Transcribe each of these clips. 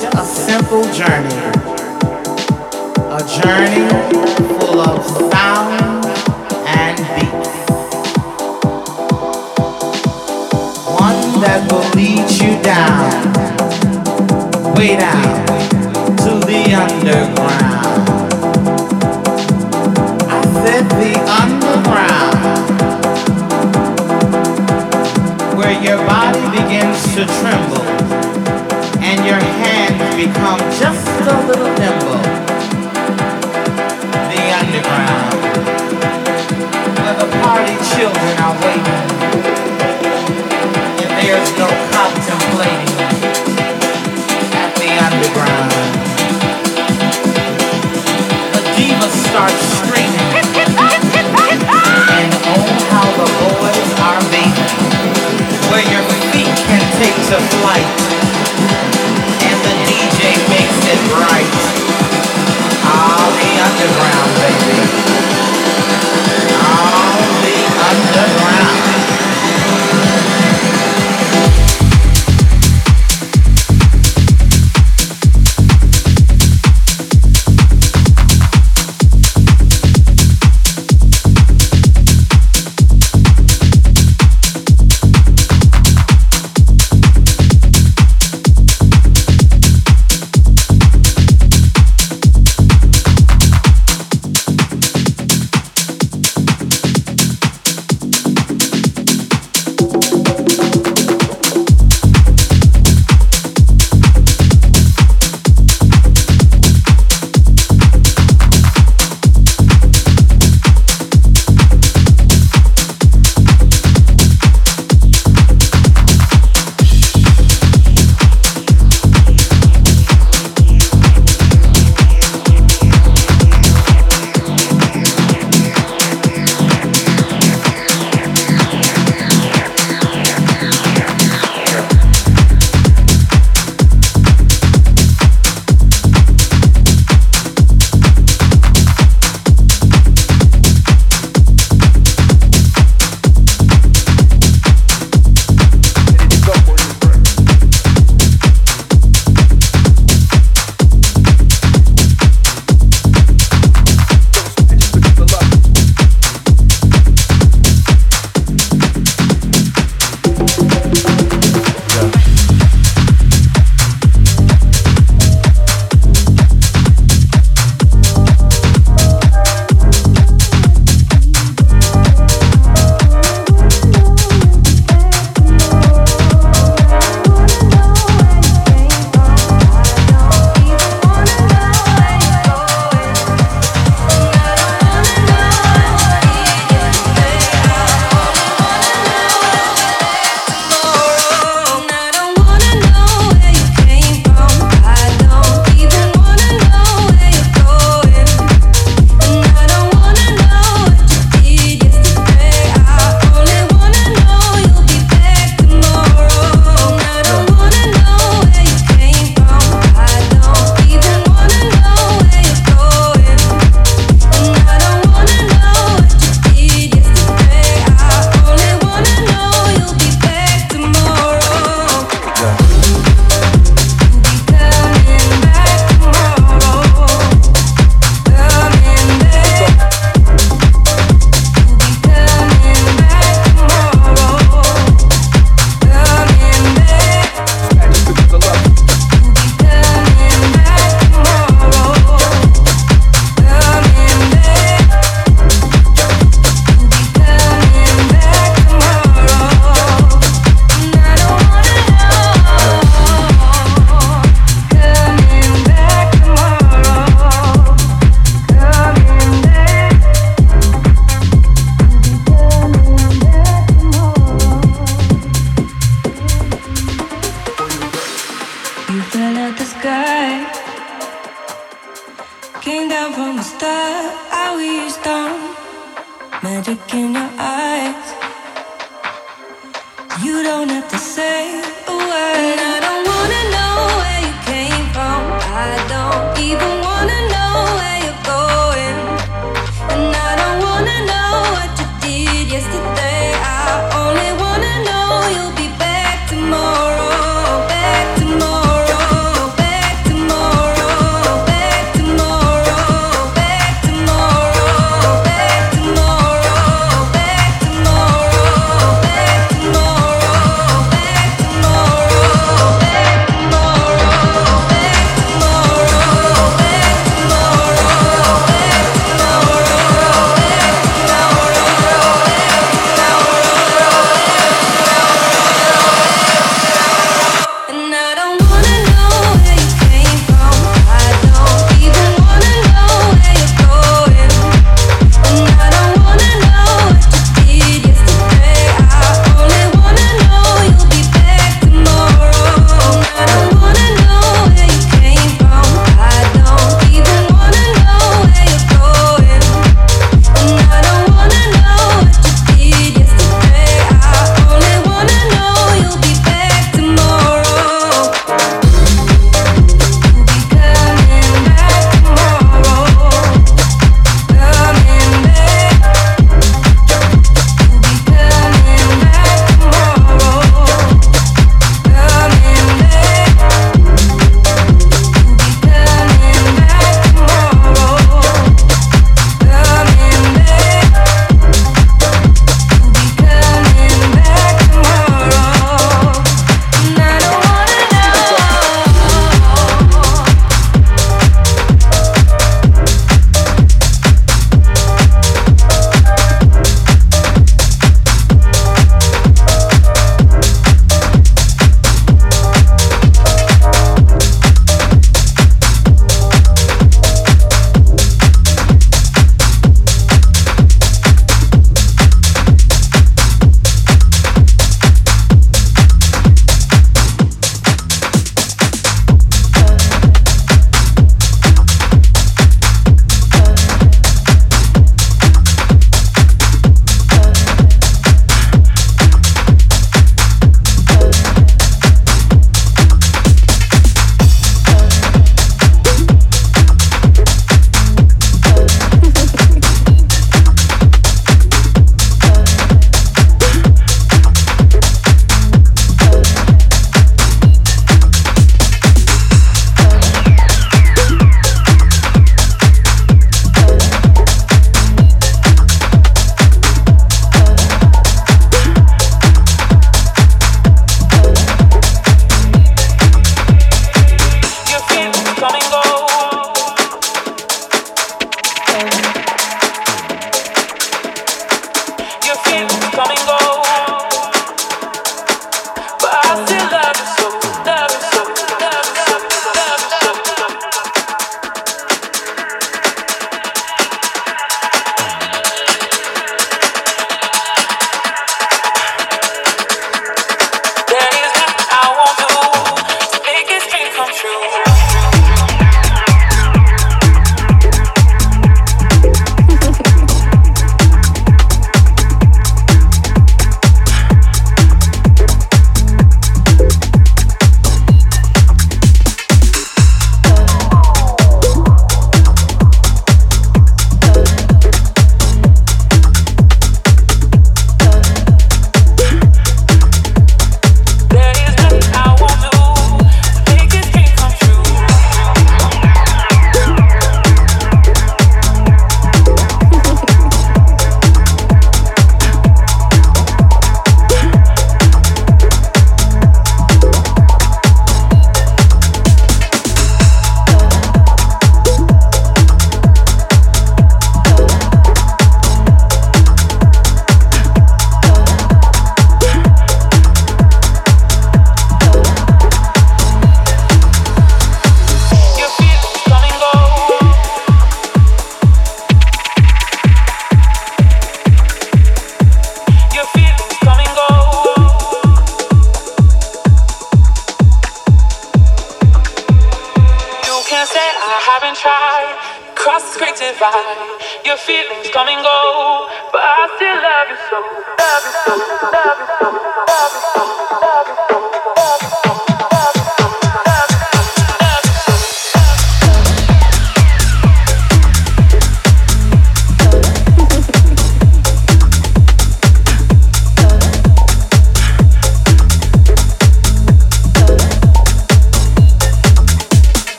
A simple journey. A journey full of sound and beat. One that will lead you down, way down to the underground. I said the underground, where your body begins to tremble become just a little nimble. The underground, where the party children are waiting, and there's no contemplating at the underground. The diva starts screaming, and oh how the boys are beating, where your feet can take to flight, DJ makes it right. Ah, the underground, baby.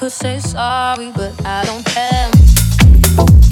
could say sorry, but I don't care.